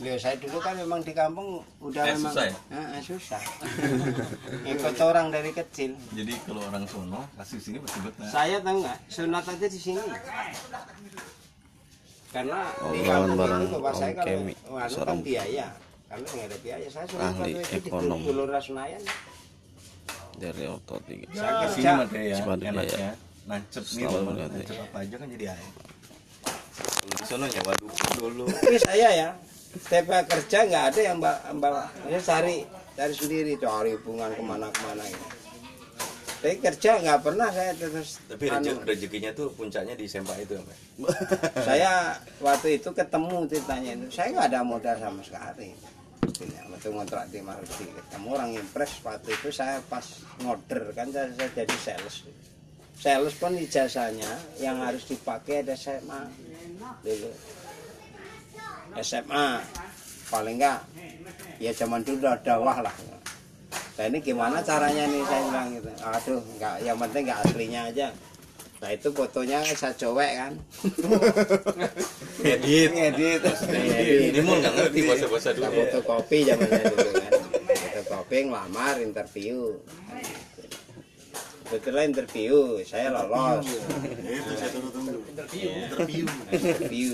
Beliau saya dulu kan memang di kampung udah Eh, memang susah ya? Ah, susah. Ikut orang dari kecil. Jadi kalau orang sono kasih sini pasti betah. Saya tahu nggak sunat aja di sini. Karena di Obrolan kampung bareng itu bapak saya kalau Kemi, anu kan seorang biaya. Kalau nggak ada biaya saya sunat ahli waktu itu di ekonom. Gelora Senayan. dari auto tiga Saya Ke sini kayak ya, Jaya. enaknya nancep nih nancep apa aja kan jadi air. Kalau di sono nyewa dukun dulu. Tapi saya ya setiap kerja nggak ada yang bawa, bawa. Saya cari cari sendiri cari hubungan ke mana-kemana gitu. Tapi kerja nggak pernah saya terus. Tapi anu. rezeki, rezekinya tuh puncaknya di sempak itu ya, Pak. saya waktu itu ketemu ceritanya itu saya nggak ada modal sama sekali waktu ngontrak di Maruti ketemu orang impres waktu itu saya pas ngoder kan saya, saya jadi sales sales pun ijazahnya yang harus dipakai ada SMA dulu SMA paling enggak ya zaman dulu udah dawah lah nah ini gimana caranya nih saya bilang gitu aduh enggak yang penting enggak aslinya aja nah itu fotonya saya cowek kan Edit. ngedit Ini mau nggak ngerti bahasa-bahasa dulu. Kita fotokopi zamannya dulu kan fotokopi ngelamar interview Setelah interview, saya lolos. Itu saya tunggu-tunggu. Interview. Interview. Interview.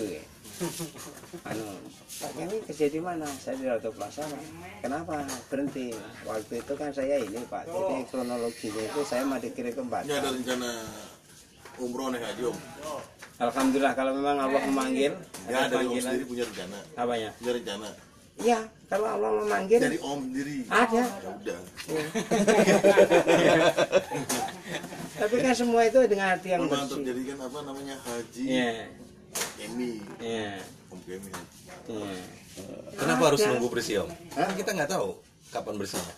Ya. Anu, Pak Kemi kerja di mana? Saya di Ratu Plaza. Kenapa berhenti? Waktu itu kan saya ini Pak. Jadi kronologinya itu saya mau dikirim ke Ini Batam. ada rencana umroh nih Haji Om. Alhamdulillah kalau memang Allah memanggil, Ya ada dari Om sendiri punya rencana. Apanya? Punya rencana. Iya, kalau Allah memanggil Dari Om sendiri. ada. Ya udah. Tapi kan semua itu dengan hati yang Kalau untuk bersih. jadikan apa namanya Haji Iya, Emi. iya, Om Kemi iya. Kenapa harus nunggu bersih om? Kan kita nggak tahu kapan bersihnya.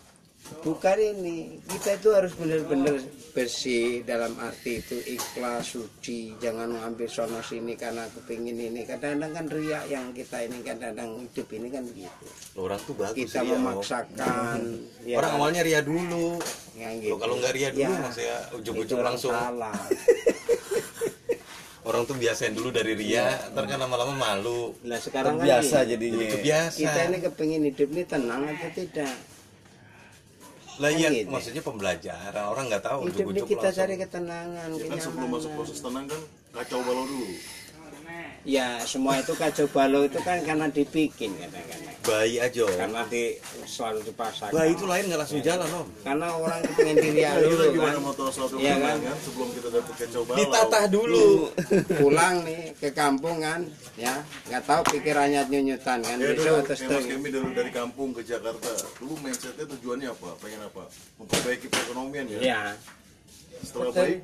Bukan ini, kita itu harus benar-benar bersih dalam arti itu ikhlas, suci, jangan mengambil sono sini karena kepingin ini. Kadang-kadang kan riak yang kita ini kadang-kadang hidup ini kan begitu. Orang tuh bagus Kita ria, memaksakan. ya Orang kan? awalnya ria dulu. Yang Loh, kalau nggak ria dulu Ya, maksudnya ujung-ujung langsung salah. orang tuh biasain dulu dari ria, ntar kan lama-lama malu. Nah sekarang kan biasa gini, jadinya Jadi kebiasa. kita ini kepingin hidup ini tenang atau tidak? Lah iya, gitu. maksudnya pembelajaran. Orang nggak tahu Hidup ini kita langsung. cari ketenangan, Ya kan sebelum masuk proses tenang kan kacau balau dulu. Ya semua itu kacau balau itu kan karena dibikin kadang-kadang. Bayi aja. Karena di selalu dipasang. Bayi itu lahir nggak langsung jalan om. Karena orang pengen diri Ya, kita dulu gimana kan. mau tahu suatu Iya hubungan kan? kan sebelum kita dapat kacau balau. Ditatah dulu. Pulang nih ke kampung kan, ya nggak tahu pikirannya nyunyutan kan. Ya Besok dulu, terus kayak Mas Kemi dulu dari kampung ke Jakarta. Dulu mindsetnya tujuannya apa? Pengen apa? Memperbaiki perekonomian ya. ya Setelah Betul. baik,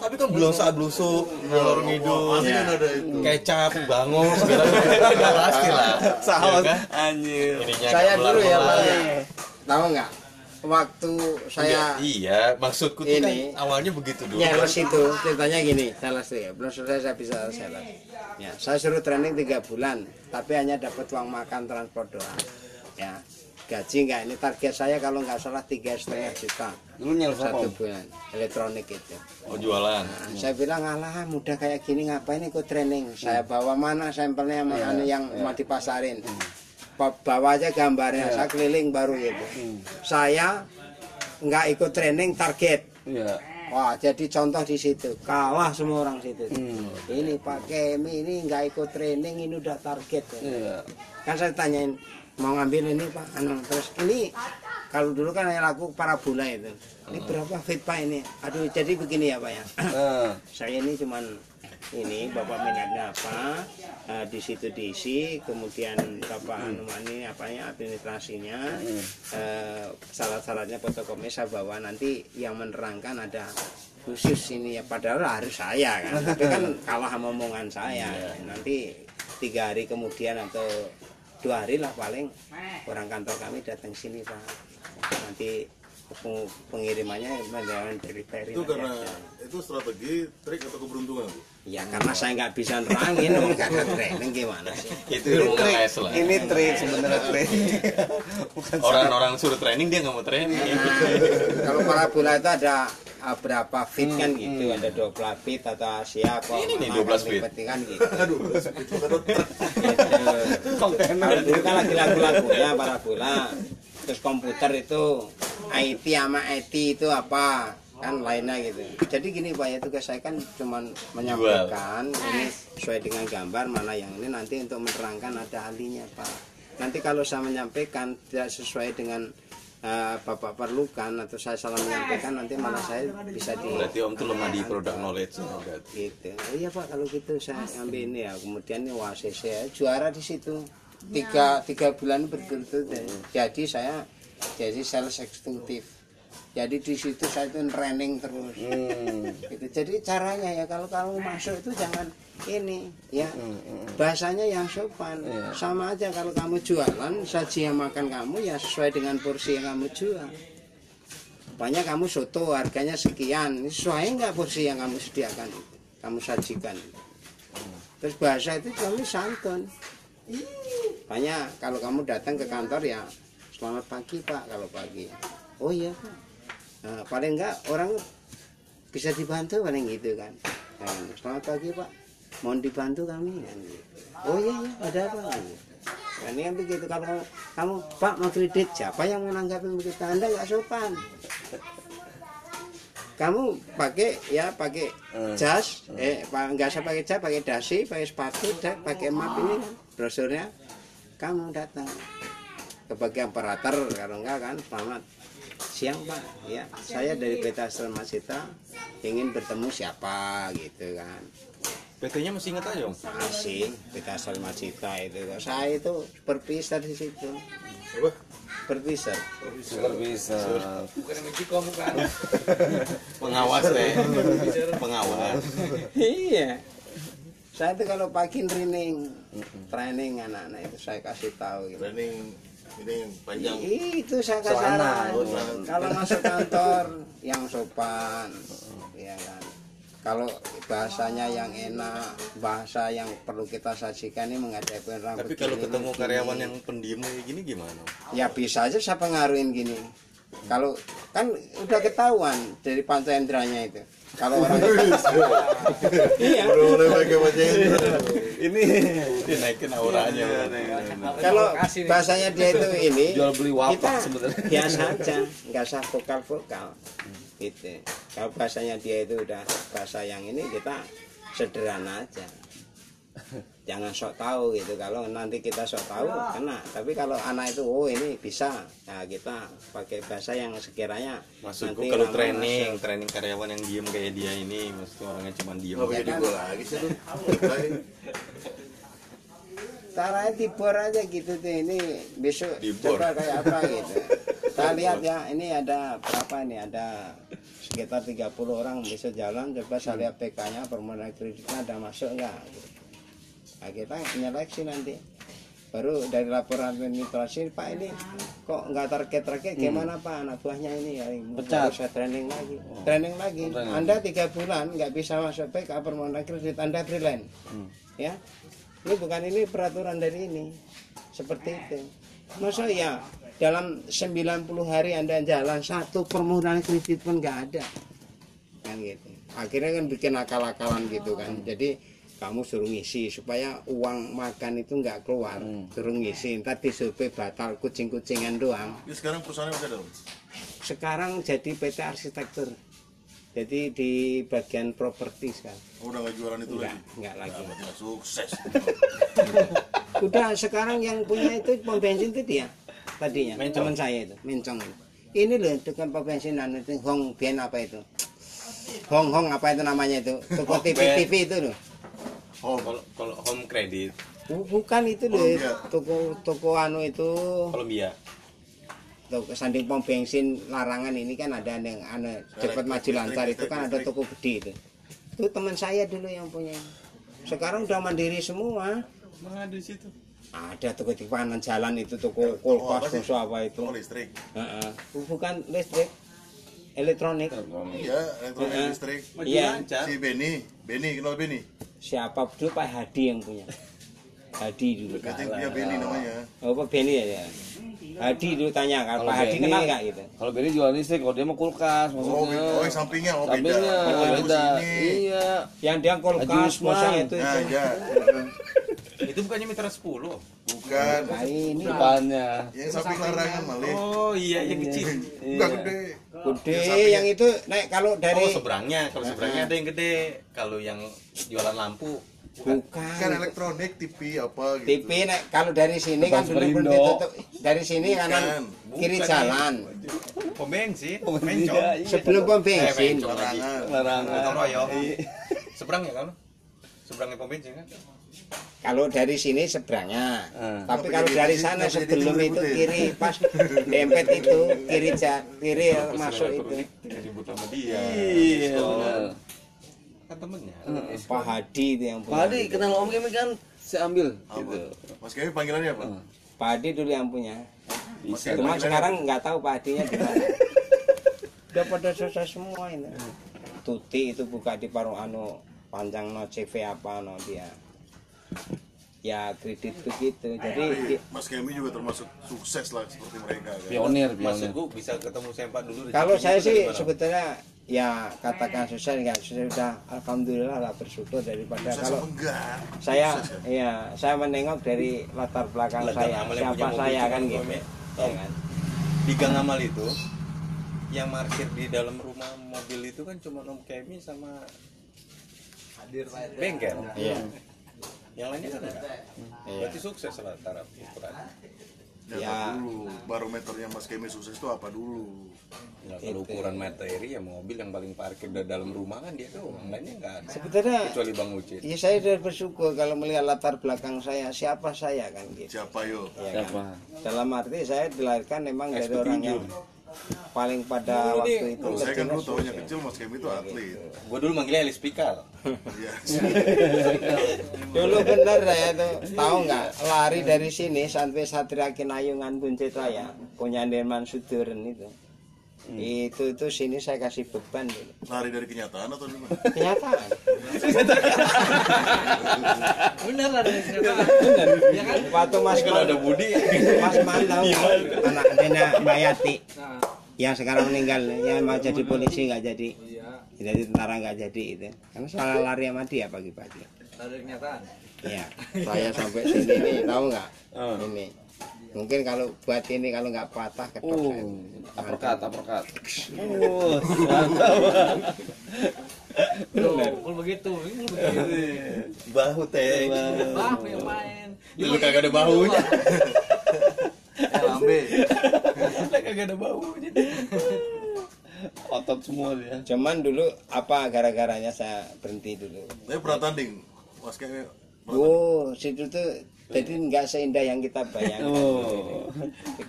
Tapi kan belum saat blusuk, ngalor ngidul, pasti Ya. kan ada itu. kecap, bangos, segala macam. Udah pasti lah. Saus Ya kan? anjir. Saya dulu ya ya. Tahu nggak? Waktu saya Iya, maksudku tuh Ini. kan awalnya begitu dulu. Nyales itu ceritanya gini, sales tuh ya. Belum selesai saya bisa sales. Ya, saya suruh training tiga bulan, tapi hanya dapat uang makan transport doang. Ya, gaji nggak ini target saya kalau nggak salah tiga setengah juta satu Om? bulan elektronik itu. Oh jualan. Nah, saya bilang alah mudah kayak gini ngapain ikut training? Saya bawa mana sampelnya sama anu yang mau dipasarin? Ba- Bawa aja gambarnya, saya keliling baru gitu. Saya nggak ikut training target. Iya. Wah, jadi contoh di situ. Kalah semua orang situ. Ini Pak Kemi ini nggak ikut training, ini udah target. Iya. Kan saya tanyain mau ngambil ini Pak, anu terus ini kalau dulu kan yang laku parabola itu. Ini berapa feet Pak ini? Aduh, jadi begini ya Pak ya. Nah, saya ini cuman ini bapak minatnya apa eh, di situ diisi kemudian bapak anu ini apanya administrasinya eh, syarat-syaratnya fotokopi saya bawa. Nanti yang menerangkan ada khusus ini ya. Padahal harus saya kan. Tapi kan kalah omongan saya. Nanti tiga hari kemudian atau dua hari lah paling orang kantor kami datang sini pak nanti peng- pengirimannya menggunakan delivery Itu karena ada. itu strategi, trik atau keberuntungan? Bu? Ya karena saya nggak bisa nerangin, mau nggak ada training gimana sih? Itu ilmu trik. lah. Ini trik sebenarnya trik. Orang-orang suruh training dia nggak mau training. Nah, kalau parabola itu ada ah, berapa feet kan gitu, ada 12 feet atau siapa? Ini nih, mana 12 feet. lipat kan gitu. Itu. Gitu. Kalau dulu kan lagi lagu-lagunya parabola. Terus komputer itu IT sama IT itu apa? Kan lainnya gitu. Jadi gini Pak, ya tugas saya kan cuma menyampaikan ini sesuai dengan gambar mana yang ini nanti untuk menerangkan ada ahlinya Pak. Nanti kalau saya menyampaikan tidak sesuai dengan eh, Bapak perlukan atau saya salah menyampaikan nanti malah saya bisa di Berarti Om tuh lemah di product knowledge berarti. gitu. Oh iya pak kalau gitu saya ambil ini ya. Kemudian ini wah saya saya juara di situ. Tiga tiga bulan berturut-turut ya. jadi saya jadi sales eksekutif jadi di situ saya itu training terus. Gitu. jadi caranya ya kalau kamu masuk itu jangan ini ya. Bahasanya yang sopan. Sama aja kalau kamu jualan saji yang makan kamu ya sesuai dengan porsi yang kamu jual. Banyak kamu soto harganya sekian. Ini sesuai nggak porsi yang kamu sediakan itu kamu sajikan terus bahasa itu kamu santun. Banyak kalau kamu datang ke kantor ya selamat pagi pak kalau pagi. Oh iya pak Nah, paling enggak orang bisa dibantu paling gitu kan. Nah, selamat pagi pak. Mohon dibantu kami kan gitu. oh iya iya ada apa gitu. Nah, ini kan begitu. Kalau kamu, kamu pak mau kredit siapa yang menanggapi begitu anda nggak sopan. Kamu pakai ya pakai jas eh. pa- nggak usah pakai jas pakai dasi pakai sepatu dah, pakai map ini kan brosurnya. Kamu datang. Ke bagian operator kalau enggak kan selamat siang pak ya saya dari PT Astra Masita ingin bertemu siapa gitu kan PT-nya masih ingat aja Om. masih PT Astra Masita itu saya itu berpisah di situ Apa? berpisah bisa. Pengawas deh. Pengawas. iya saya itu kalau pagi training training anak-anak itu saya kasih tahu gitu. Training panjang. Itu saya kasih saran. Kalau masuk kantor yang sopan, ya kan. Kalau bahasanya yang enak, bahasa yang perlu kita sajikan ini menghadapi orang Tapi kalau ketemu begini. karyawan yang pendiam kayak gini gimana? ya bisa aja saya pengaruhin gini. Kalau kan udah ketahuan dari panca inderanya itu. Kalau orang iya. Udah mulai pakai baju ini. Ini dinaikin auranya. Kalau bahasanya dia itu ini Jual beli wapak kita sebenarnya. biasa aja nggak usah vokal vokal gitu kalau bahasanya dia itu udah bahasa yang ini kita sederhana aja jangan sok tahu gitu. Kalau nanti kita sok tahu kena. Tapi kalau anak itu oh ini bisa. Ya kita pakai bahasa yang sekiranya Maksudku nanti kalau training, masuk. training karyawan yang diem kayak dia ini, maksudnya orangnya cuma diem. Nggak jadi gua lagi sih caranya tibor aja gitu tuh ini besok Dibor. coba kayak apa gitu. Kita lihat ya ini ada berapa ini? Ada sekitar 30 orang besok jalan coba saya lihat PK-nya permohonan kreditnya ada masuk enggak nah, kita nyeleksi nanti. Baru dari laporan administrasi Pak ini kok nggak target target gimana Pak? Anak buahnya ini ya Pecat. harus saya training lagi. Training lagi. Anda tiga bulan nggak bisa masuk PK permohonan kredit Anda freelance. Ya? Ini bukan ini peraturan dari ini. Seperti itu. Masa ya dalam 90 hari anda jalan satu permohonan kredit pun nggak ada. Kan gitu. Akhirnya kan bikin akal-akalan gitu kan. Jadi kamu suruh ngisi supaya uang makan itu nggak keluar suruh ngisi ntar disuruh batal kucing-kucingan doang Ini sekarang perusahaannya ada. Om? sekarang jadi PT arsitektur jadi di bagian properti sekarang Oh, udah nggak jualan itu enggak lagi. enggak lagi nggak sukses. Udah sekarang yang punya itu pom bensin itu dia tadinya teman saya itu mencong. Ini loh dengan pom bensinan itu Hong Ben apa itu? Hong Hong apa itu namanya itu? Toko TV. TV itu loh. Oh, Kalau kalau home credit, Bu- Bukan itu Columbia. toko toko anu itu Columbia. toko sanding pom bensin larangan ini kan ada yang anu cepat maju lancar itu kan ada toko gede itu. Itu teman saya dulu yang punya. Sekarang udah mandiri semua. Mana ada di situ? Ada toko di kanan jalan itu toko oh, apa kulkas sih? musuh apa itu. Oh, listrik. Heeh. bukan listrik elektronik Iya, elektronik Heeh. listrik. iya Si Benny, Benny kenal Benny. siapa dulu Pak Hadi yang punya Hadi dulu I think dia Benny namanya. oh Pak Beni ya, ya Hadi dulu tanya kan Pak Hadi kenal nggak gitu Kalau Benny jual listrik, kalau dia mau kulkas Oh, maksudnya. oh, yang sampingnya, oh beda. Sampingnya Oh, beda. Iya. yang dia kulkas masa itu Nah, itu ya. Itu bukannya mitra 10. Bukan. Nah, ini Depannya. Yang sapi larangan malih. Oh iya yang kecil. Enggak gede. Gede Yang yang itu naik kalau Oh dari seberangnya, kalau seberangnya ada yang gede. Kalau yang jualan lampu Kan bukan elektronik, TV apa gitu. TV naik kalau dari sini kan Bang benar-benar Perindo. ditutup dari sini kanan Bukan, kiri bukan. jalan pom bensin, Oh, iya, iya. sebelum pom Eh, bensin lagi. Larangan. Larangan. Royong. Seberang ya kalau? Seberangnya pom bensin kan? Kalau dari sini seberangnya Hmm. tapi Tapi kalau dari sana sebelum itu kiri pas dempet itu kiri ja, kiri masuk itu Ribut sama dia. Iya, benar. Kan temennya. Pak Hadi itu yang Pak punya Adi kenal Om Kemi kan saya ambil Apa? gitu. Mas Kemi panggilannya apa? Pak Hadi dulu yang punya cuma sekarang nggak tahu Pak Hadinya di mana udah pada selesai semua ini Tuti itu buka di paruh anu panjang no CV apa no dia ya kredit begitu jadi di- Mas Kemi juga termasuk sukses lah seperti mereka kan. Pionir, pionir. Maksudku bisa ketemu sempak dulu. kalau saya sih sebetulnya ya katakan susah nggak susah sudah alhamdulillah lah bersyukur daripada Sukses kalau enggak? saya Sukses ya? iya saya menengok dari latar belakang Lah, saya siapa saya kan gitu ya kan di Gang Amal itu yang parkir di dalam rumah mobil itu kan cuma Om Kemi sama bengkel. iya Yang lainnya kan enggak. Berarti sukses lah taraf ukuran. Ya, Ya. dulu barometernya Mas Kemi sukses itu apa dulu? Ya, kalau ukuran materi ya mobil yang paling parkir di dalam rumah kan dia tuh yang lainnya enggak ada. sebetulnya Kecuali Bang Ucit. ya saya sudah bersyukur kalau melihat latar belakang saya siapa saya kan gitu Siapa yo? ya Siapa? kan? dalam arti saya dilahirkan memang dari orang yang paling pada Dulu waktu itu Kalau saya kan dulu tahunya kecil Mas Kemi itu atlet. Gua dulu manggilnya Elis Pikal. Iya. dulu bener saya tuh tahu nggak lari dari sini sampai Satria Kinayungan Buncit Raya punya Derman Suduren itu itu itu sini saya kasih beban dulu Lari dari kenyataan atau gimana? kenyataan Bener lah dari kenyataan. Ya kan? waktu mas Kalau ada Budi mas mantau anak adanya Mbak Yati Nah, yang sekarang meninggal yang mau jadi polisi nggak jadi iya. jadi tentara nggak jadi itu karena salah lari sama dia pagi-pagi Dari kenyataan. Iya, saya sampai sini nih, tahu nggak? Ini. Mungkin kalau buat ini kalau nggak patah ketok Oh, saya. uppercut, uppercut. Oh, kalau begitu, ini kalau begitu. bahu teh. Bah, yang main. Dulu kagak ada bahunya. Lambe. Lah kagak ada bahunya. Otot semua dia. Cuman dulu apa gara-garanya saya berhenti dulu. Tapi pernah tanding. Mas Oh, situ tuh jadi nggak seindah yang kita bayangkan. Oh.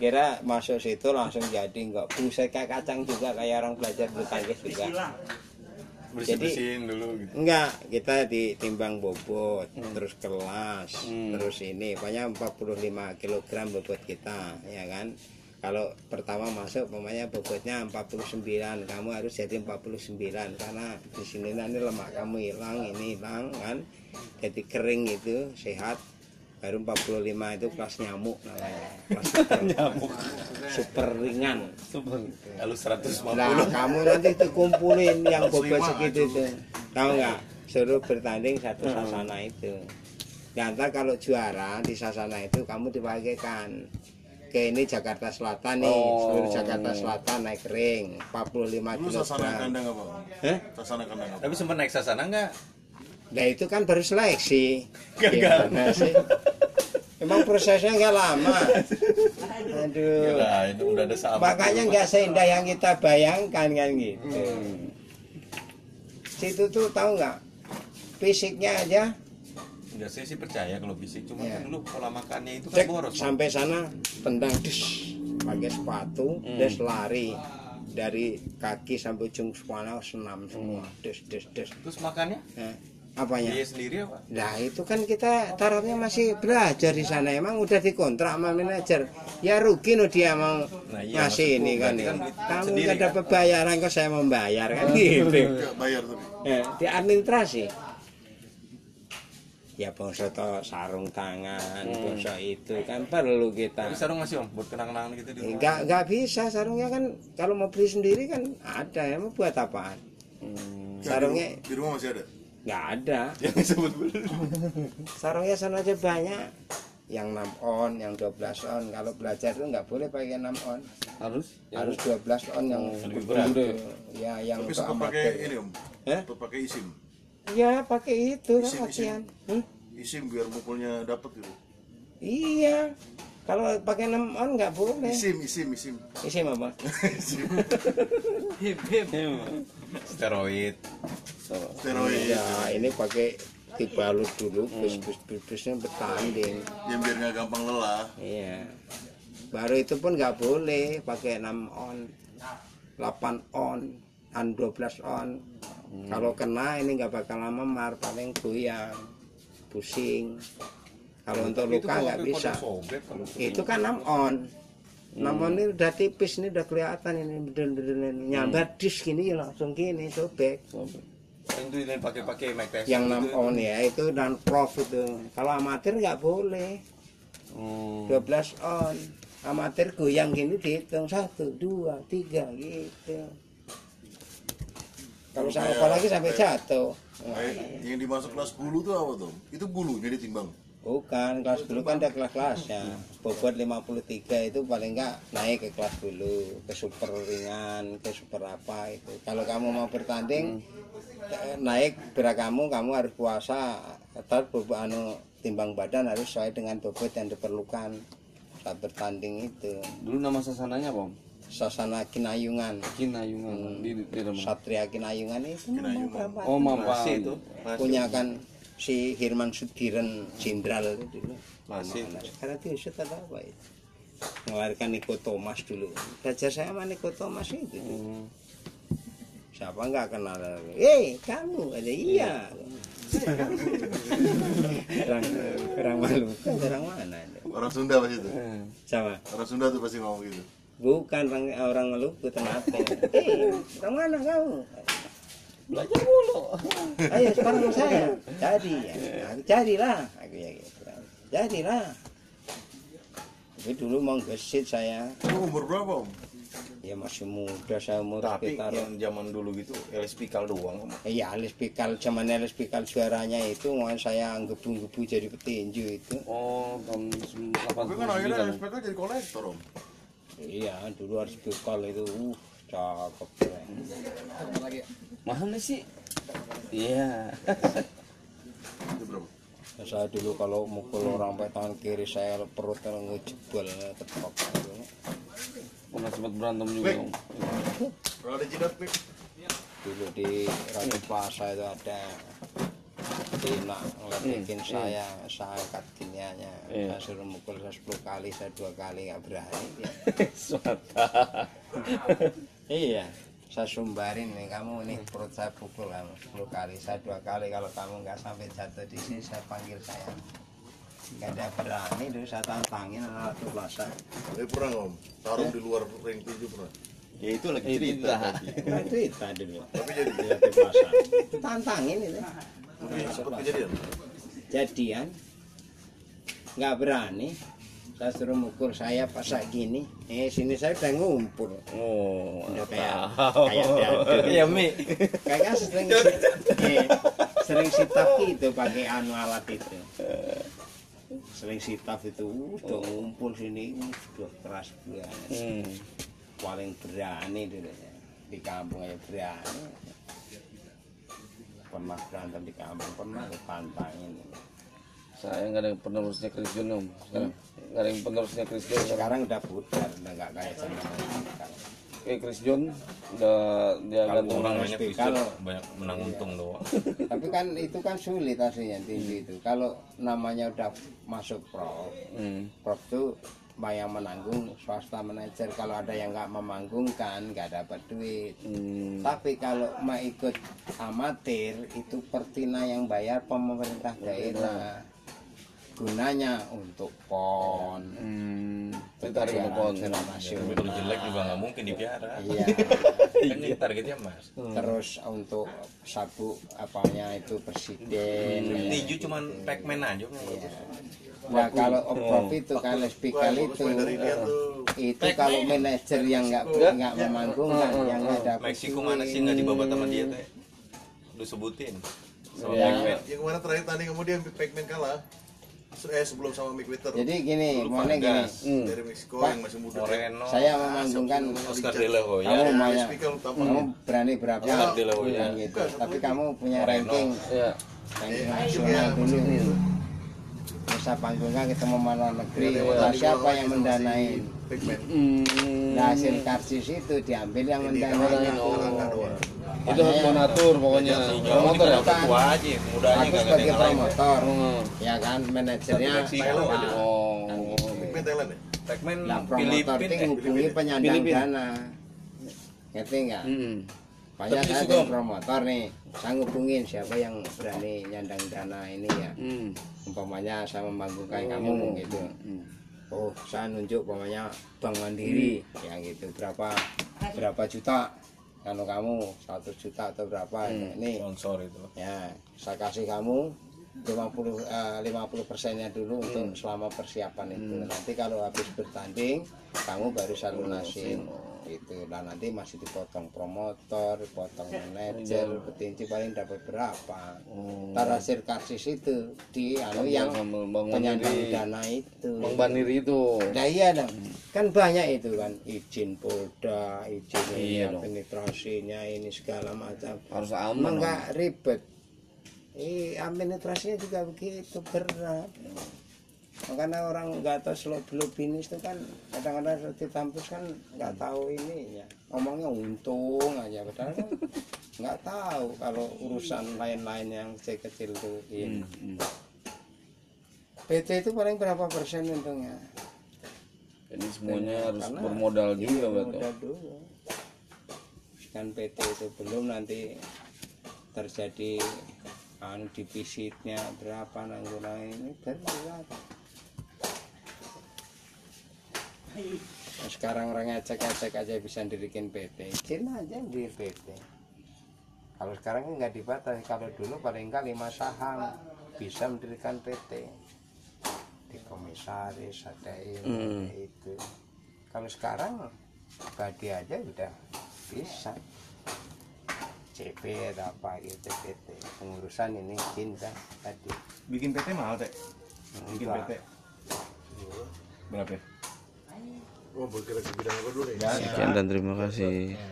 Kira masuk situ langsung jadi nggak buset kayak kacang juga kayak orang belajar bulu tangkis juga. Bersih-bersihin dulu gitu. Enggak, kita ditimbang bobot, terus kelas, terus ini, pokoknya 45 kg bobot kita, ya kan? Kalau pertama masuk, pokoknya bobotnya 49, kamu harus jadi 49 karena di sini nanti lemak kamu hilang, ini hilang kan, jadi kering itu sehat. Baru 45 itu kelas nyamuk namanya, kelas super, nyamuk, super ringan. Super. Kalau 150 Nah, kamu nanti tuh kumpulin yang bobot segitu tuh. Tahu nggak? Suruh bertanding satu sasana itu. Nanti kalau juara di sasana itu kamu dipakaikan ke ini Jakarta Selatan nih, Oh. seluruh Jakarta Selatan naik ring 45 Dulu sasana kg. kandang apa? Hah? Sasana kandang apa? Tapi sempat naik sasana enggak? Nah itu kan baru seleksi. Gimana sih? Emang prosesnya nggak lama. Aduh. Gila, itu udah ada sahabat. Makanya nggak seindah yang kita bayangkan kan gitu. Situ tuh tahu nggak? Fisiknya aja, Enggak saya sih percaya kalau fisik cuma Iya. kan dulu pola makannya itu kan cek boros. sampai sana tendang des, pakai sepatu, des lari dari kaki sampai ujung kepala senam semua, des des des. Terus makannya Eh, apanya? dia sendiri apa? Nah itu kan kita tarafnya masih belajar di sana emang udah dikontrak sama manajer ya rugi no dia mau Nah, iya, ngasih maksudku ini kan, ya. kan kamu sendiri, nggak kan? dapat bayaran kok saya membayar kan gitu Enggak bayar tapi. ya, di administrasi ya bangsa to sarung tangan bangsa itu kan perlu kita Tapi sarung masih om buat kenang-kenangan gitu di nggak nggak bisa sarungnya kan kalau mau beli sendiri kan ada ya mau buat apaan di sarungnya ru- di rumah masih ada. Nggak ada. Yang disebut sarung hiasan aja banyak. Yang 6 on yang 12 on. Kalau belajar itu nggak boleh pakai 6 on. Harus? harus 12 on yang lebih berat. ya yang tapi untuk sempat pakai ini om. Sempat pakai isim. Ya pakai itu kan Isim, isim. Hmm? isim biar mukulnya dapet gitu. Iya kalau pakai 6 on nggak boleh. Isim isim isim. Isi apa? Isim. Hip hip. Steroid. Steroid. Ya ini pakai dibalut dulu bis bis bis bisnya bertanding. Yang biar nggak gampang lelah. Iya. Baru itu pun nggak boleh pakai 6 on, 8 on, an 12 on. Kalau kena ini nggak bakal lama memar, paling goyang, pusing. Kalau untuk luka nggak bisa. Itu kan 6 on. 6 on ini udah tipis ini udah kelihatan ini bener-bener nyambat dis gini langsung gini sobek. itu yang pakai-pakai Mike Tyson Yang gitu. 6 on ya itu dan prof itu. Kalau amatir nggak boleh. Hmm. 12 on amatir goyang gini dihitung satu dua tiga gitu kalau saya apalagi sampai jatuh Kayak yang dimasuk kelas bulu tuh apa tuh itu bulunya ditimbang bukan kelas dulu kan ada kelas-kelasnya bobot 53 itu paling enggak naik ke kelas dulu ke super ringan ke super apa itu kalau kamu mau bertanding naik berat kamu kamu harus puasa atau bobot anu timbang badan harus sesuai dengan bobot yang diperlukan saat bertanding itu Dulu nama sasananya apa? Om? Sasana Kinayungan Kinayungan di di dalam. Satria Kinayungan itu berapa? Oh, Mampang. masih itu punya kan si Hirman Sudiran Jenderal itu dulu. Masih. Mana? sekarang diusut atau apa itu? Mengeluarkan Niko Thomas dulu. Belajar saya sama Niko Thomas itu Hmm. siapa nggak kenal? Eh kamu. Ada iya. Orang orang malu. Orang mana itu? orang Sunda pasti itu sama orang Sunda tuh pasti ngomong gitu. Bukan orang orang Maluku Ternate eh orang mana kamu Belajar mulu. ayo sekarang saya jadi ya. jadilah aku ya gitu jadilah tapi dulu mau gesit saya Lu umur berapa om ya masih muda saya umur tapi sekitar yang zaman dulu gitu LS Pikal doang Om. Iya, Alis Pikal, zaman Alis Pikal juaranya itu, mau saya gebu-gebu jadi petinju itu. Oh, tahun tapi kan akhirnya 89. SPK jadi kolektor om Iya, dulu Alis Pikal itu, uh, cakep. ya. Mana sih? Iya. Ya, saya dulu kalau mukul orang pakai tangan kiri saya perut ngejebol ketok. gitu. Pernah sempat berantem juga. Om. kalau ada jidat pik Dulu di Ratu Plaza itu ada Tina ngeledekin saya, saya angkat giniannya, Iya. saya suruh mukul saya 10 kali, saya dua kali nggak berani. dia. Iya, saya sumbarin nih kamu nih perut saya pukul kamu 10 kali, saya dua kali kalau kamu nggak sampai jatuh di sini saya panggil saya. Nggak ada berani dulu saya tantangin anak Ratu Plaza. tapi pernah om tarung di luar ring tinju pernah ya itu lagi Itu cerita. Kan cerita dulu tapi jadi. Tantangin itu. sempat kejadian Jadian nggak berani. Saya suruh mukul saya pas kayak gini. Eh sini saya udah ngumpul. Oh, Udah kayak kayak. Iya, Mi. Kayaknya sering eh, sering sitap gitu pakai anu alat itu. Sering sitap itu udah ngumpul sini udah keras banget. Hmm. Paling berani dulu ya. di kampung ya berani. Pernah berantem di kampung pernah ditantangin. Saya nggak ada yang penerusnya Chris John om. Sekarang nggak ada yang penerusnya Chris John. Sekarang udah pudar, udah nggak kayak sekarang. kayak Chris John udah dia Kalau gantung orang banyak Pikal, banyak menang untung doang tapi kan itu kan sulit aslinya tinju itu. Kalau namanya udah masuk pro, Hmm. Prof tuh yang menanggung swasta manajer kalau ada yang nggak memanggungkan nggak dapat duit Hmm. tapi kalau mau ikut amatir itu pertina yang bayar pemerintah daerah gunanya untuk pon. Hmm. Ditarik ke pohon. nasional. Betul jelek juga nggak mungkin dipiara. Iya. Kan ini targetnya mas. Terus untuk sabu apanya itu presiden. Tinju cuman Pac-Man aja Nah kalau prof itu kalau spikal itu itu kalau manajer yang nggak nggak memanggungkan yang nggak dapat Meksiko mana sih nggak dibabat sama dia teh? Lu sebutin. Sama Ya. Yang kemarin terakhir tanding kemudian Pac-Man kalah. Eh sebelum sama Mick. Jadi gini, maunya gini. Hmm. dari Meksiko Pak, yang masih muda. Moreno Saya memanggungkan Oscar De La Hoya kamu Ya, kamu berani berapa Oscar De La Hoya. Bukan gitu. Tapi kamu punya Moreno. ranking ya ranking Eh, nasional iya, dulu. Bisa panggungkan ketemu mana negeri. Iya, Nah, siapa yang itu mendanai? hmm. Nah, hasil karcis itu diambil yang mendanai. Itu harus donatur pokoknya promotor ya aja mudanya Aku ada sebagai promotor, Hmm. ya kan manajernya oh Thailand ya? Promotor Filipin itu eh hubungi penyandang dana. Ngerti nggak? hmm. Banyak suka- jadi promotor nih, saya ngubungin siapa yang berani nyandang dana ini ya. Hmm. Umpamanya saya membangunkan Oh, kamu gitu. Hmm. Oh, saya nunjuk umpamanya Bank Mandiri, ya gitu. Berapa berapa juta? Kalau kamu satu juta atau berapa? Ini sponsor itu. Ya saya kasih kamu 50 eh, 50 persennya dulu untuk selama persiapan itu. Nanti kalau habis bertanding kamu baru saya lunasin itu nah nanti masih dipotong promotor dipotong manajer petinci paling dapat berapa. Hasil karcis itu di anu yang sama Bang penyandang dana itu. Bang Baniri itu. Nah iya dong, kan banyak itu kan izin polda, izin Iya administrasinya ini segala macam. harus aman dong. nggak ribet. Eh, administrasinya juga begitu berat. Makanya orang nggak tahu seluk beluk bisnis itu kan kadang-kadang di kampus kan nggak tahu ini ya. Ngomongnya untung aja, padahal kan nggak tahu kalau urusan lain-lain yang kecil-kecil itu ini. Hmm. PT itu paling berapa persen untungnya? jadi semuanya harus Karena- bermodal juga Iya, betul modal dulu. Kan PT itu belum nanti terjadi anu defisitnya berapa nangguna ini berat. Nah, sekarang orang ngecek-ngecek aja bisa dirikin PT, izin aja di PT. Kalau sekarang nggak dibatasi, kalau dulu paling nggak lima saham bisa mendirikan PT. Di komisaris ada ini, Hmm. ada itu. Kalau sekarang badi aja udah bisa. CP atau apa gitu PT. Pengurusan ini izin kan tadi. Bikin PT mahal teh. Bikin Enggak. PT. Berapa? ya? Oh bergerak di bidang apa dulu nih? Ya, sekian dan terima kasih